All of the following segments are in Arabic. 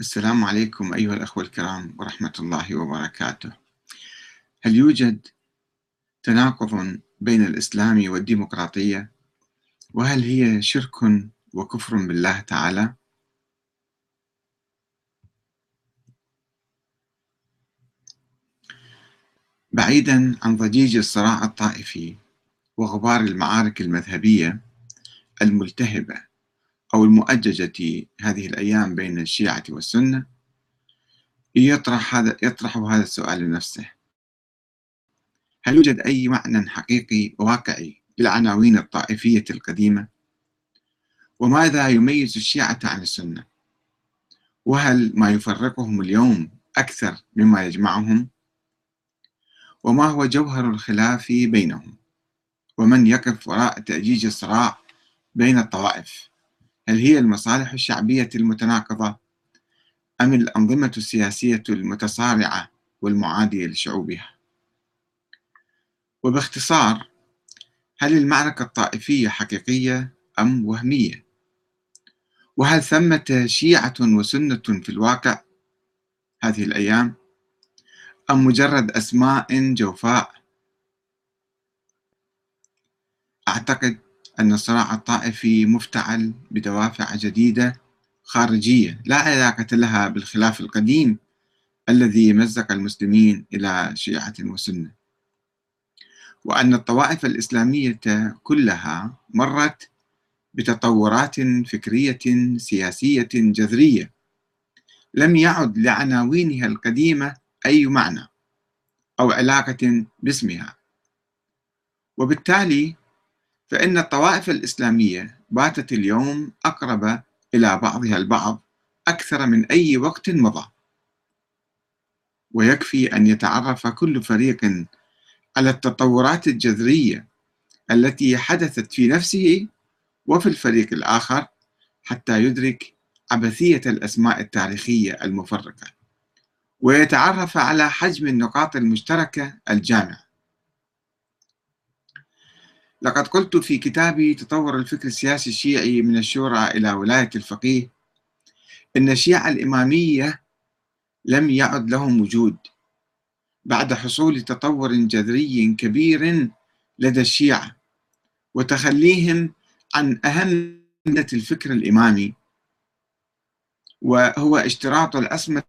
السلام عليكم أيها الأخوة الكرام ورحمة الله وبركاته. هل يوجد تناقض بين الإسلام والديمقراطية؟ وهل هي شرك وكفر بالله تعالى؟ بعيدا عن ضجيج الصراع الطائفي وغبار المعارك المذهبية الملتهبة أو المؤججة هذه الأيام بين الشيعة والسنة يطرح هذا يطرح هذا السؤال لنفسه هل يوجد أي معنى حقيقي واقعي للعناوين الطائفية القديمة؟ وماذا يميز الشيعة عن السنة؟ وهل ما يفرقهم اليوم أكثر مما يجمعهم؟ وما هو جوهر الخلاف بينهم؟ ومن يقف وراء تأجيج الصراع بين الطوائف؟ هل هي المصالح الشعبية المتناقضة أم الأنظمة السياسية المتصارعة والمعادية لشعوبها؟ وباختصار هل المعركة الطائفية حقيقية أم وهمية؟ وهل ثمة شيعة وسنة في الواقع هذه الأيام أم مجرد أسماء جوفاء؟ أعتقد أن الصراع الطائفي مفتعل بدوافع جديدة خارجية لا علاقة لها بالخلاف القديم الذي مزق المسلمين إلى شيعة وسنة. وأن الطوائف الإسلامية كلها مرت بتطورات فكرية سياسية جذرية. لم يعد لعناوينها القديمة أي معنى أو علاقة باسمها. وبالتالي فإن الطوائف الإسلامية باتت اليوم أقرب إلى بعضها البعض أكثر من أي وقت مضى. ويكفي أن يتعرف كل فريق على التطورات الجذرية التي حدثت في نفسه وفي الفريق الآخر حتى يدرك عبثية الأسماء التاريخية المفرقة. ويتعرف على حجم النقاط المشتركة الجامعة. لقد قلت في كتابي تطور الفكر السياسي الشيعي من الشورى إلى ولاية الفقيه. إن الشيعة الإمامية لم يعد لهم وجود. بعد حصول تطور جذري كبير لدى الشيعة وتخليهم عن أهم الفكر الإمامي وهو اشتراط الأسمة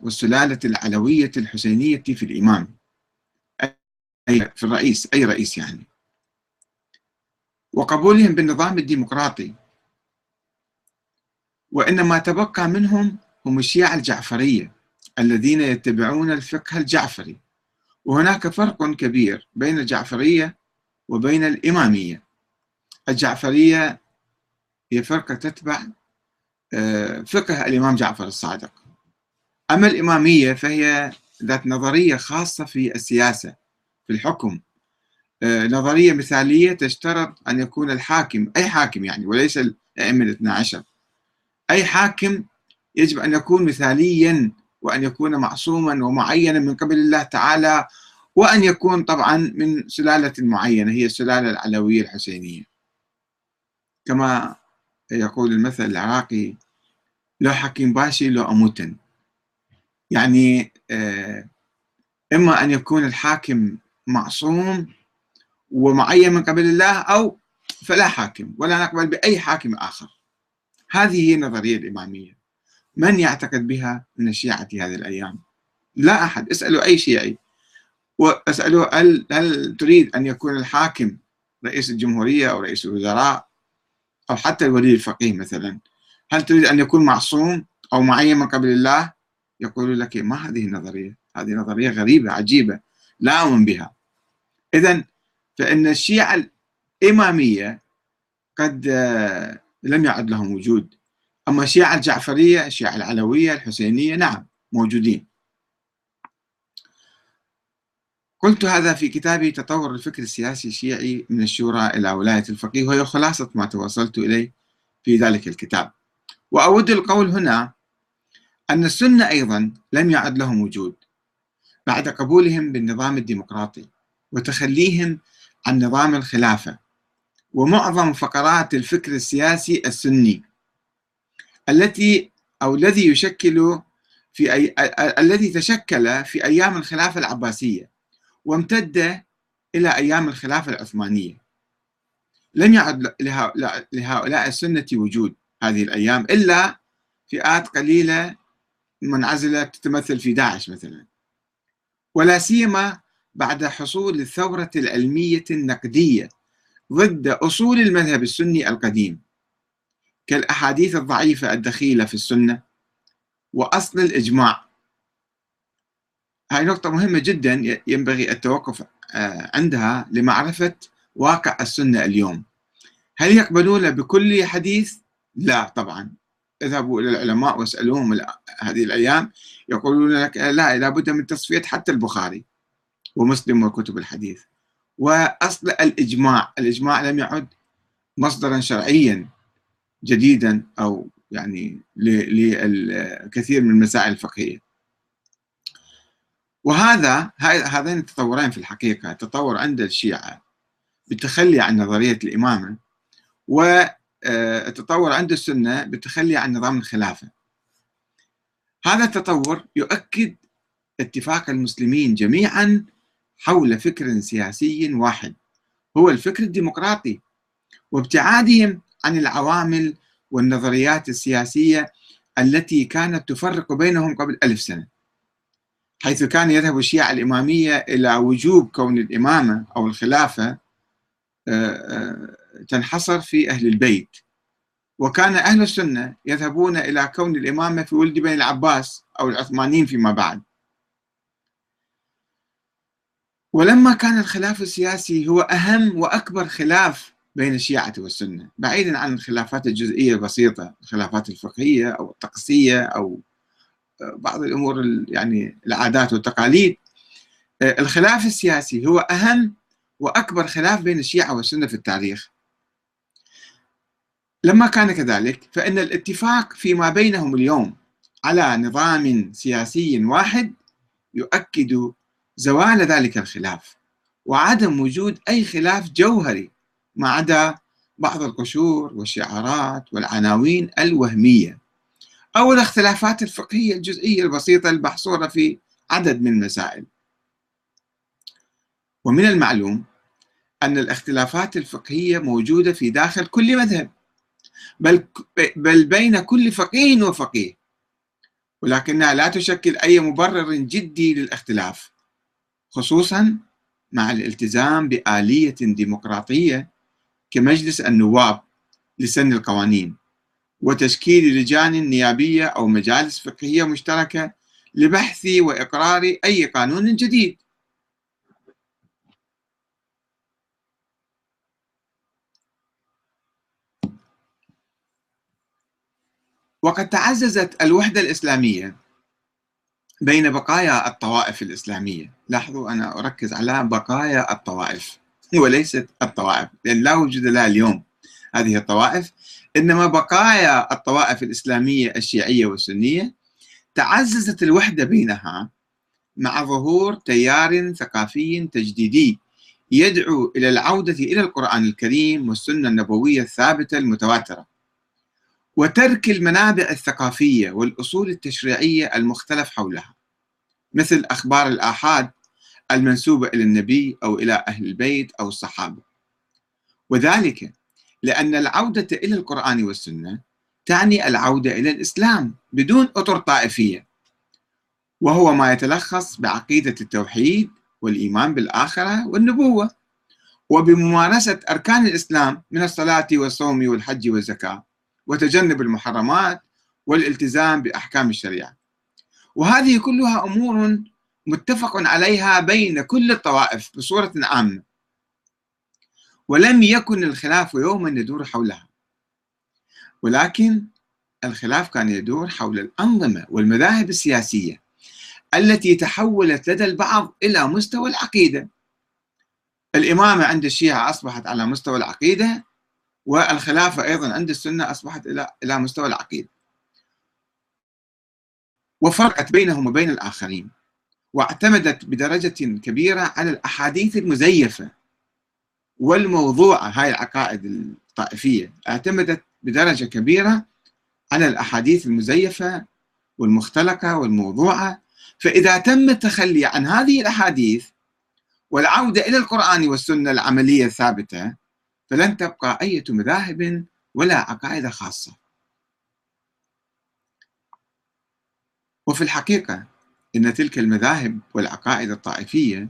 والسلالة العلوية الحسينية في الإمام. أي في الرئيس أي رئيس يعني. وقبولهم بالنظام الديمقراطي. وإنما تبقى منهم هم الشيعة الجعفرية الذين يتبعون الفقه الجعفري. وهناك فرق كبير بين الجعفرية وبين الإمامية. الجعفرية هي فرقة تتبع آه، فقه الإمام جعفر الصادق. أما الإمامية فهي ذات نظرية خاصة في السياسة في الحكم. نظرية مثالية تشترط أن يكون الحاكم أي حاكم يعني وليس الأئمة الاثنى عشر. أي حاكم يجب أن يكون مثاليا وأن يكون معصوما ومعينا من قبل الله تعالى وأن يكون طبعا من سلالة معينة هي السلالة العلوية الحسينية. كما يقول المثل العراقي لو حكيم باشي لو أموتن. يعني آه، إما أن يكون الحاكم معصوم ومعين من قبل الله أو فلا حاكم ولا نقبل بأي حاكم آخر. هذه هي النظرية الإمامية. من يعتقد بها من الشيعة هذه الأيام؟ لا أحد. اسألوا أي شيعي. واسألوا هل, هل تريد أن يكون الحاكم رئيس الجمهورية أو رئيس الوزراء أو حتى الولي الفقيه مثلا؟ هل تريد أن يكون معصوم أو معين من قبل الله؟ يقول لك ما هذه النظرية. هذه نظرية غريبة عجيبة. لا أؤمن بها. إذا فإن الشيعة الإمامية قد آه، لم يعد لهم وجود. أما الشيعة الجعفرية الشيعة العلوية الحسينية نعم موجودين. قلت هذا في كتابي تطور الفكر السياسي الشيعي من الشورى إلى ولاية الفقيه وهي خلاصة ما توصلت إليه في ذلك الكتاب. وأود القول هنا أن السنة أيضا لم يعد لهم وجود بعد قبولهم بالنظام الديمقراطي وتخليهم عن نظام الخلافة ومعظم فقرات الفكر السياسي السني التي أو الذي يشكل في أي... الذي تشكل في أيام الخلافة العباسية وامتد إلى أيام الخلافة العثمانية. لم يعد لهؤلاء السنة وجود هذه الأيام إلا فئات قليلة منعزلة تتمثل في داعش مثلا. ولا سيما بعد حصول الثورة العلمية النقدية ضد أصول المذهب السني القديم كالأحاديث الضعيفة الدخيلة في السنة وأصل الإجماع. هاي نقطة مهمة جدا ينبغي التوقف آه، عندها لمعرفة واقع السنة اليوم. هل يقبلون بكل حديث؟ لا طبعا. اذهبوا إلى العلماء واسألوهم هذه الأيام يقولون لك لا لابد من تصفية حتى البخاري. ومسلم وكتب الحديث. وأصل الإجماع الإجماع لم يعد مصدرا شرعيا جديدا أو يعني للكثير من المسائل الفقهية. وهذا هذين التطورين في الحقيقة التطور عند الشيعة بالتخلي عن نظرية الإمامة والتطور عند السنة بالتخلي عن نظام الخلافة. هذا التطور يؤكد اتفاق المسلمين جميعا حول فكر سياسي واحد هو الفكر الديمقراطي وابتعادهم عن العوامل والنظريات السياسية التي كانت تفرق بينهم قبل ألف سنة حيث كان يذهب الشيعة الإمامية إلى وجوب كون الإمامة أو الخلافة آه، آه، تنحصر في أهل البيت. وكان أهل السنة يذهبون إلى كون الإمامة في ولد بني العباس أو العثمانيين فيما بعد. ولما كان الخلاف السياسي هو أهم وأكبر خلاف بين الشيعة والسنة بعيدا عن الخلافات الجزئية البسيطة الخلافات الفقهية أو الطقسية أو بعض الأمور يعني العادات والتقاليد. الخلاف السياسي هو أهم وأكبر خلاف بين الشيعة والسنة في التاريخ. لما كان كذلك فإن الاتفاق فيما بينهم اليوم على نظام سياسي واحد يؤكد زوال ذلك الخلاف وعدم وجود أي خلاف جوهري ما عدا بعض القشور والشعارات والعناوين الوهمية أو الاختلافات الفقهية الجزئية البسيطة المحصورة في عدد من المسائل. ومن المعلوم أن الاختلافات الفقهية موجودة في داخل كل مذهب بل, بل بين كل فقيه وفقيه ولكنها لا تشكل أي مبرر جدي للاختلاف. خصوصا مع الالتزام بآلية ديمقراطية كمجلس النواب لسن القوانين وتشكيل لجان نيابية أو مجالس فقهية مشتركة لبحث وإقرار أي قانون جديد. وقد تعززت الوحدة الإسلامية بين بقايا الطوائف الإسلامية. لاحظوا أنا أركز على بقايا الطوائف. وليست الطوائف لأن لا وجود لها اليوم هذه الطوائف إنما بقايا الطوائف الإسلامية الشيعية والسنية تعززت الوحدة بينها مع ظهور تيار ثقافي تجديدي يدعو إلى العودة إلى القرآن الكريم والسنة النبوية الثابتة المتواترة. وترك المنابع الثقافية والأصول التشريعية المختلف حولها. مثل أخبار الآحاد المنسوبة إلى النبي أو إلى أهل البيت أو الصحابة. وذلك لأن العودة إلى القرآن والسنة تعني العودة إلى الإسلام بدون أطر طائفية وهو ما يتلخص بعقيدة التوحيد والإيمان بالآخرة والنبوة وبممارسة أركان الإسلام من الصلاة والصوم والحج والزكاة وتجنب المحرمات والالتزام بأحكام الشريعة. وهذه كلها أمور متفق عليها بين كل الطوائف بصورة عامة. ولم يكن الخلاف يوما يدور حولها. ولكن الخلاف كان يدور حول الأنظمة والمذاهب السياسية التي تحولت لدى البعض إلى مستوى العقيدة. الإمامة عند الشيعة أصبحت على مستوى العقيدة والخلافة أيضا عند السنة أصبحت إلى مستوى العقيدة. وفرقت بينهم وبين الآخرين واعتمدت بدرجة كبيرة على الأحاديث المزيفة والموضوعة هاي العقائد الطائفية اعتمدت بدرجة كبيرة على الأحاديث المزيفة والمختلقة والموضوعة. فإذا تم التخلي عن هذه الأحاديث والعودة إلى القرآن والسنة العملية الثابتة فلن تبقى أي مذاهب ولا عقائد خاصة. وفي الحقيقة إن تلك المذاهب والعقائد الطائفية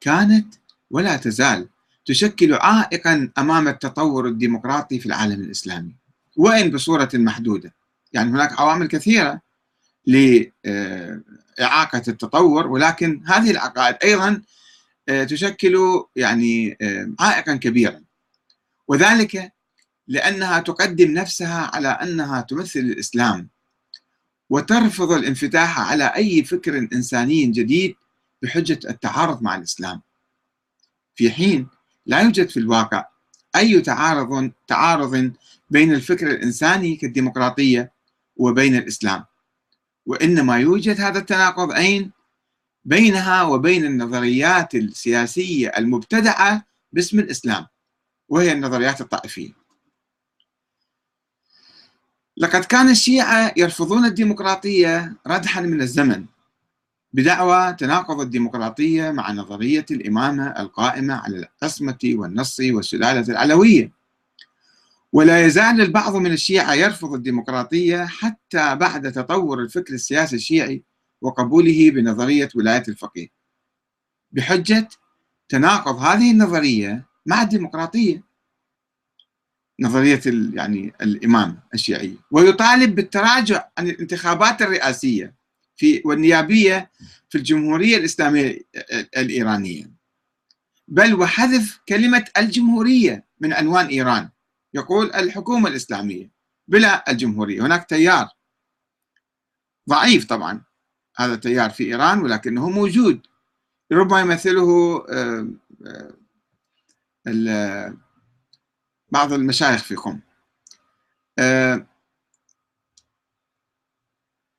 كانت ولا تزال تشكل عائقا أمام التطور الديمقراطي في العالم الإسلامي وإن بصورة محدودة. يعني هناك عوامل كثيرة لإعاقة التطور ولكن هذه العقائد أيضا آه، تشكل يعني آه، عائقا كبيرا. وذلك لأنها تقدم نفسها على أنها تمثل الإسلام وترفض الانفتاح على أي فكر إنساني جديد بحجة التعارض مع الإسلام. في حين لا يوجد في الواقع أي تعارض تعارض بين الفكر الإنساني كالديمقراطية وبين الإسلام. وإنما يوجد هذا التناقض أين؟ بينها وبين النظريات السياسية المبتدعة باسم الإسلام وهي النظريات الطائفية. لقد كان الشيعة يرفضون الديمقراطية ردحا من الزمن بدعوى تناقض الديمقراطية مع نظرية الإمامة القائمة على العصمة والنص والسلالة العلوية. ولا يزال البعض من الشيعة يرفض الديمقراطية حتى بعد تطور الفكر السياسي الشيعي وقبوله بنظرية ولاية الفقيه. بحجة تناقض هذه النظرية مع الديمقراطية. نظرية يعني الإمام الشيعي. ويطالب بالتراجع عن الانتخابات الرئاسية في والنيابية في الجمهورية الإسلامية الإيرانية. بل وحذف كلمة الجمهورية من عنوان إيران. يقول الحكومة الإسلامية بلا الجمهورية. هناك تيار ضعيف طبعا هذا التيار في إيران ولكنه موجود. ربما يمثله آه، آه، بعض المشايخ في قم آه،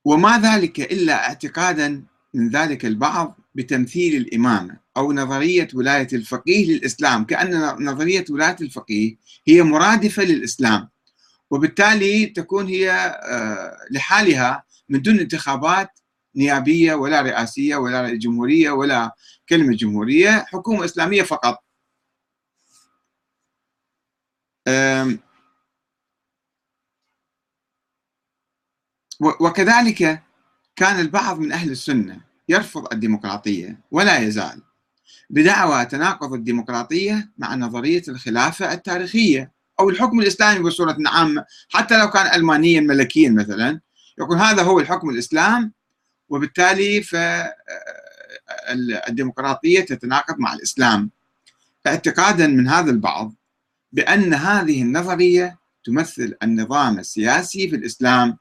وما ذلك إلا اعتقادا من ذلك البعض بتمثيل الإمامة أو نظرية ولاية الفقيه للإسلام كأن نظرية ولاية الفقيه هي مرادفة للإسلام وبالتالي تكون هي آه، لحالها من دون انتخابات نيابية ولا رئاسية ولا جمهورية ولا كلمة جمهورية حكومة إسلامية فقط. وكذلك كان البعض من أهل السنة يرفض الديمقراطية ولا يزال بدعوى تناقض الديمقراطية مع نظرية الخلافة التاريخية أو الحكم الإسلامي بصورة عامة. حتى لو كان ألمانيا ملكيا مثلا يقول هذا هو الحكم الإسلام وبالتالي فالديمقراطية تتناقض مع الإسلام. اعتقادا من هذا البعض بأن هذه النظرية تمثل النظام السياسي في الإسلام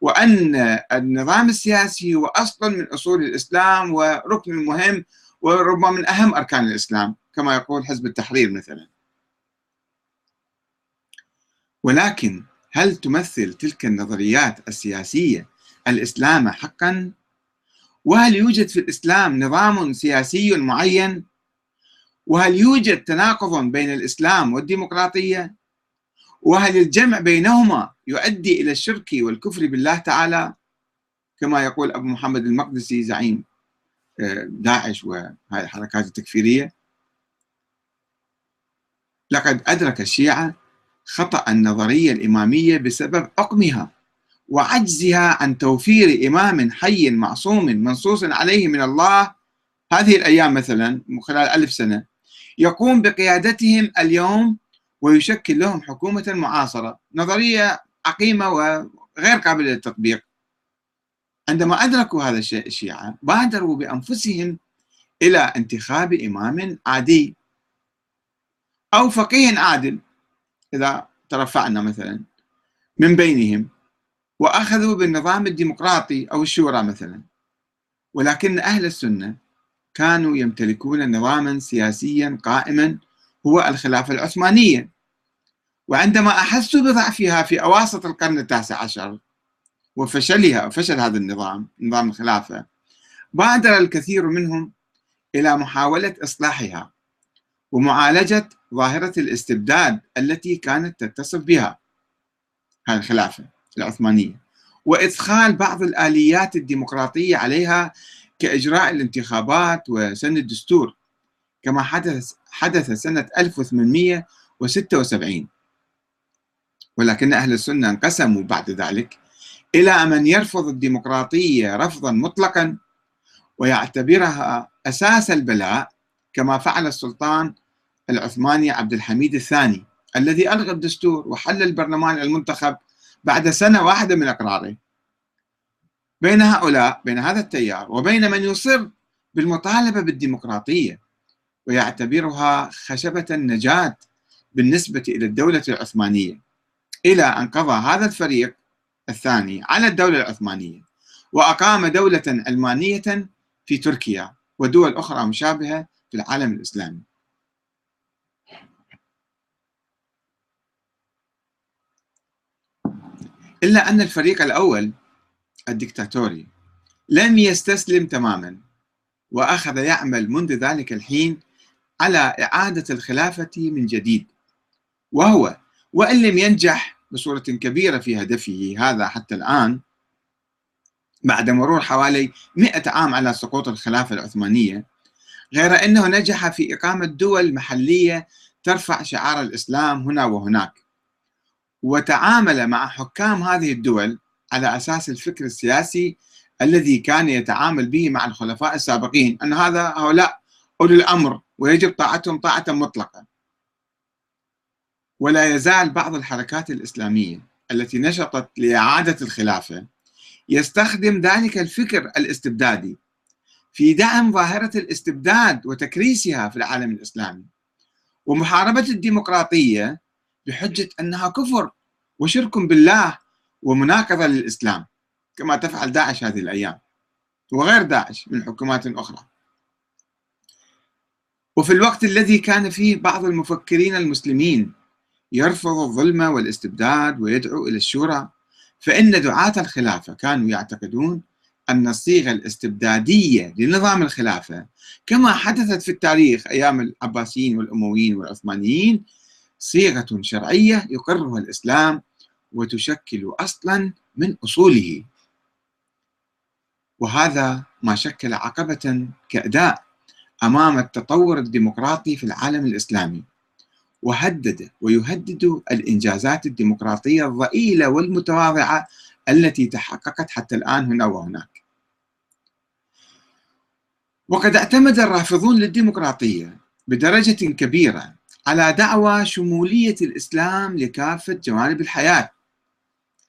وأن النظام السياسي هو أصل من أصول الإسلام وركن مهم وربما من أهم أركان الإسلام كما يقول حزب التحرير مثلا ولكن هل تمثل تلك النظريات السياسية الإسلام حقا؟ وهل يوجد في الإسلام نظام سياسي معين؟ وهل يوجد تناقض بين الإسلام والديمقراطية؟ وهل الجمع بينهما يؤدي إلى الشرك والكفر بالله تعالى؟ كما يقول أبو محمد المقدسي زعيم آه، داعش وهذه الحركات التكفيرية. لقد أدرك الشيعة خطأ النظرية الإمامية بسبب عقمها وعجزها عن توفير إمام حي معصوم منصوص عليه من الله. هذه الأيام مثلا خلال ألف سنة يقوم بقيادتهم اليوم ويشكل لهم حكومة معاصرة نظرية عقيمة وغير قابلة للتطبيق. عندما أدركوا هذا الشيء الشيعة بادروا بأنفسهم إلى انتخاب إمام عادي أو فقيه عادل. إذا ترفعنا مثلا من بينهم وأخذوا بالنظام الديمقراطي أو الشورى مثلا. ولكن أهل السنة كانوا يمتلكون نظاما سياسيا قائما هو الخلافة العثمانية. وعندما أحسوا بضعفها في أواسط القرن التاسع عشر وفشلها فشل هذا النظام نظام الخلافة بادر الكثير منهم إلى محاولة إصلاحها ومعالجة ظاهرة الاستبداد التي كانت تتصف بها هذه الخلافة العثمانية. وإدخال بعض الآليات الديمقراطية عليها كإجراء الانتخابات وسن الدستور كما حدث حدث سنة 1876 ولكن أهل السنة انقسموا بعد ذلك إلى من يرفض الديمقراطية رفضا مطلقا ويعتبرها أساس البلاء كما فعل السلطان العثماني عبد الحميد الثاني الذي ألغى الدستور وحل البرلمان المنتخب بعد سنة واحدة من إقراره. بين هؤلاء بين هذا التيار وبين من يصر بالمطالبة بالديمقراطية ويعتبرها خشبة النجاة بالنسبة إلى الدولة العثمانية. إلى أن قضى هذا الفريق الثاني على الدولة العثمانية وأقام دولة علمانية في تركيا ودول أخرى مشابهة في العالم الإسلامي. إلا أن الفريق الأول الدكتاتوري. لم يستسلم تماما وأخذ يعمل منذ ذلك الحين على إعادة الخلافة من جديد. وهو وإن لم ينجح بصورة كبيرة في هدفه هذا حتى الآن بعد مرور حوالي مئة عام على سقوط الخلافة العثمانية غير أنه نجح في إقامة دول محلية ترفع شعار الإسلام هنا وهناك. وتعامل مع حكام هذه الدول على أساس الفكر السياسي الذي كان يتعامل به مع الخلفاء السابقين أن هذا هؤلاء أولي الأمر ويجب طاعتهم طاعة مطلقة. ولا يزال بعض الحركات الإسلامية التي نشطت لإعادة الخلافة يستخدم ذلك الفكر الاستبدادي في دعم ظاهرة الاستبداد وتكريسها في العالم الإسلامي. ومحاربة الديمقراطية بحجة أنها كفر وشرك بالله ومناقضة للإسلام كما تفعل داعش هذه الأيام وغير داعش من حكومات أخرى. وفي الوقت الذي كان فيه بعض المفكرين المسلمين يرفض الظلم والاستبداد ويدعو إلى الشورى فإن دعاة الخلافة كانوا يعتقدون أن الصيغة الاستبدادية لنظام الخلافة كما حدثت في التاريخ أيام العباسيين والأمويين والعثمانيين صيغة شرعية يقرها الإسلام وتشكل أصلا من أصوله. وهذا ما شكل عقبة كأداء أمام التطور الديمقراطي في العالم الإسلامي وهدد ويهدد الإنجازات الديمقراطية الضئيلة والمتواضعة التي تحققت حتى الآن هنا وهناك. وقد اعتمد الرافضون للديمقراطية بدرجة كبيرة على دعوى شمولية الإسلام لكافة جوانب الحياة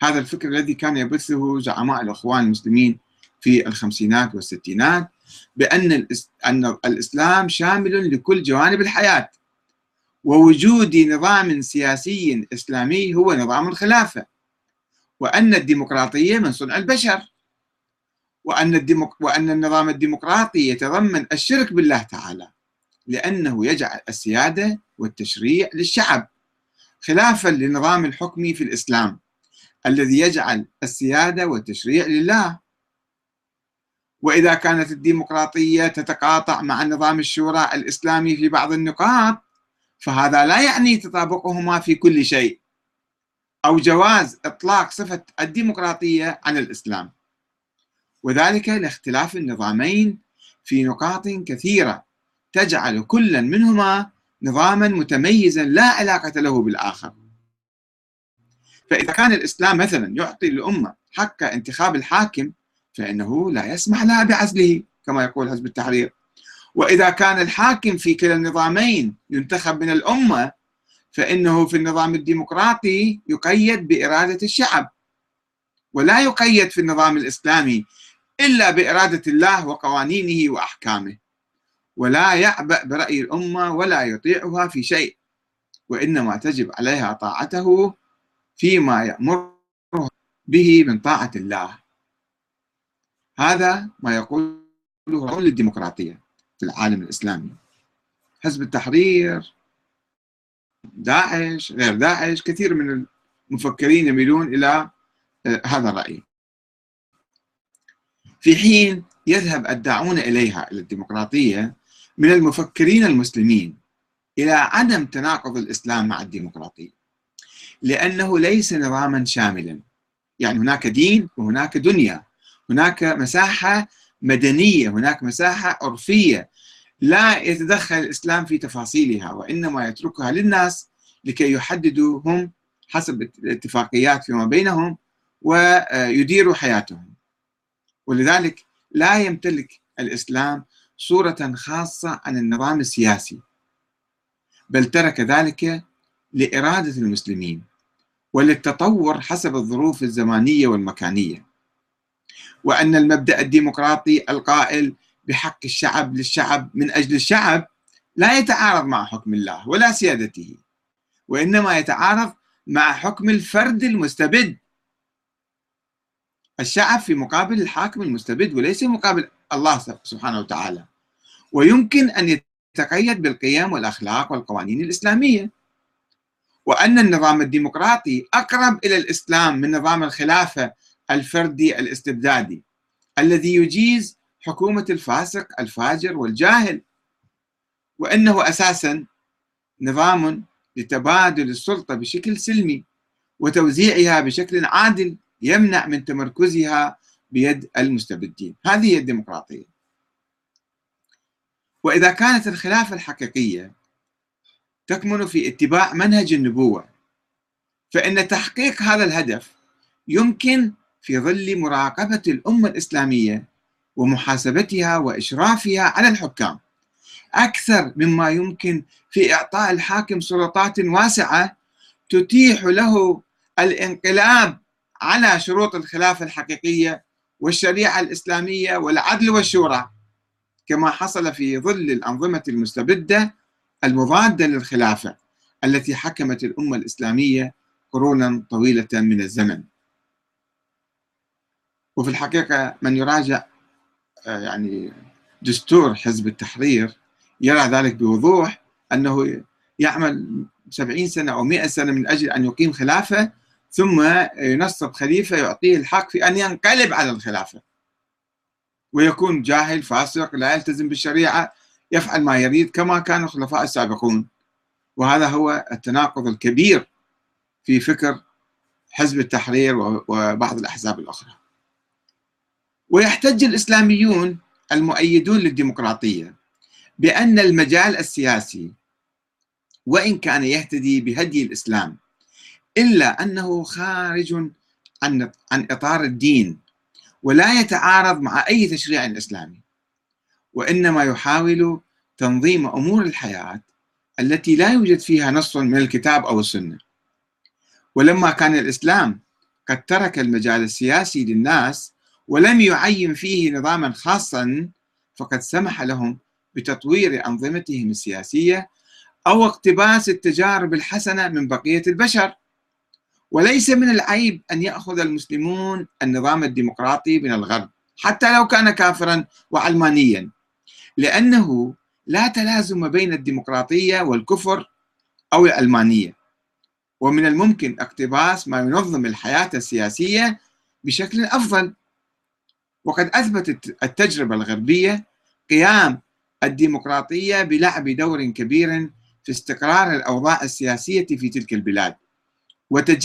هذا الفكر الذي كان يبثه زعماء الإخوان المسلمين في الخمسينات والستينات بأن أن الإسلام شامل لكل جوانب الحياة ووجود نظام سياسي إسلامي هو نظام الخلافة وأن الديمقراطية من صنع البشر وأن, الديمق... وأن النظام الديمقراطي يتضمن الشرك بالله تعالى لأنه يجعل السيادة والتشريع للشعب خلافا للنظام الحكمي في الإسلام. الذي يجعل السيادة والتشريع لله. وإذا كانت الديمقراطية تتقاطع مع نظام الشورى الإسلامي في بعض النقاط فهذا لا يعني تطابقهما في كل شيء أو جواز إطلاق صفة الديمقراطية عن الإسلام. وذلك لاختلاف النظامين في نقاط كثيرة تجعل كلا منهما نظاما متميزا لا علاقة له بالآخر. فإذا كان الإسلام مثلا يعطي الأمة حق انتخاب الحاكم فإنه لا يسمح لها بعزله كما يقول حزب التحرير. وإذا كان الحاكم في كلا النظامين ينتخب من الأمة فإنه في النظام الديمقراطي يقيد بإرادة الشعب ولا يقيد في النظام الإسلامي إلا بإرادة الله وقوانينه وأحكامه. ولا يعبأ برأي الأمة ولا يطيعها في شيء وإنما تجب عليها طاعته فيما يأمر به من طاعة الله. هذا ما يقوله للديمقراطية في العالم الإسلامي. حزب التحرير داعش غير داعش كثير من المفكرين يميلون إلى آه، هذا الرأي. في حين يذهب الداعون إليها إلى الديمقراطية من المفكرين المسلمين إلى عدم تناقض الإسلام مع الديمقراطية. لأنه ليس نظاما شاملا. يعني هناك دين وهناك دنيا. هناك مساحة مدنية هناك مساحة عرفية. لا يتدخل الإسلام في تفاصيلها وإنما يتركها للناس لكي يحددوا هم حسب الاتفاقيات فيما بينهم ويديروا حياتهم. ولذلك لا يمتلك الإسلام صورة خاصة عن النظام السياسي بل ترك ذلك لإرادة المسلمين وللتطور حسب الظروف الزمانية والمكانية. وأن المبدأ الديمقراطي القائل بحق الشعب للشعب من أجل الشعب لا يتعارض مع حكم الله ولا سيادته وإنما يتعارض مع حكم الفرد المستبد. الشعب في مقابل الحاكم المستبد وليس مقابل الله سبحانه وتعالى. ويمكن أن يتقيد بالقيم والأخلاق والقوانين الإسلامية. وأن النظام الديمقراطي أقرب إلى الإسلام من نظام الخلافة الفردي الاستبدادي الذي يجيز حكومة الفاسق الفاجر والجاهل. وأنه أساسا نظام لتبادل السلطة بشكل سلمي وتوزيعها بشكل عادل يمنع من تمركزها بيد المستبدين. هذه هي الديمقراطية. وإذا كانت الخلافة الحقيقية تكمن في اتباع منهج النبوة. فإن تحقيق هذا الهدف يمكن في ظل مراقبة الأمة الإسلامية ومحاسبتها وإشرافها على الحكام. أكثر مما يمكن في إعطاء الحاكم سلطات واسعة تتيح له الانقلاب على شروط الخلافة الحقيقية والشريعة الإسلامية والعدل والشورى كما حصل في ظل الأنظمة المستبدة المضادة للخلافة التي حكمت الأمة الإسلامية قرونا طويلة من الزمن. وفي الحقيقة من يراجع آه، يعني دستور حزب التحرير يرى ذلك بوضوح أنه يعمل سبعين سنة أو مئة سنة من أجل أن يقيم خلافة ثم ينصب خليفة يعطيه الحق في أن ينقلب على الخلافة. ويكون جاهل فاسق لا يلتزم بالشريعة يفعل ما يريد كما كان الخلفاء السابقون. وهذا هو التناقض الكبير في فكر حزب التحرير وبعض الأحزاب الأخرى. ويحتج الإسلاميون المؤيدون للديمقراطية بأن المجال السياسي وإن كان يهتدي بهدي الإسلام إلا أنه خارج عن عن إطار الدين ولا يتعارض مع أي تشريع إسلامي. وإنما يحاول تنظيم أمور الحياة التي لا يوجد فيها نص من الكتاب أو السنة. ولما كان الإسلام قد ترك المجال السياسي للناس ولم يعين فيه نظاما خاصا فقد سمح لهم بتطوير أنظمتهم السياسية أو اقتباس التجارب الحسنة من بقية البشر. وليس من العيب أن يأخذ المسلمون النظام الديمقراطي من الغرب حتى لو كان كافرا وعلمانيا. لأنه لا تلازم بين الديمقراطية والكفر أو العلمانية ومن الممكن اقتباس ما ينظم الحياة السياسية بشكل أفضل. وقد أثبتت التجربة الغربية قيام الديمقراطية بلعب دور كبير في استقرار الأوضاع السياسية في تلك البلاد. وتجنيب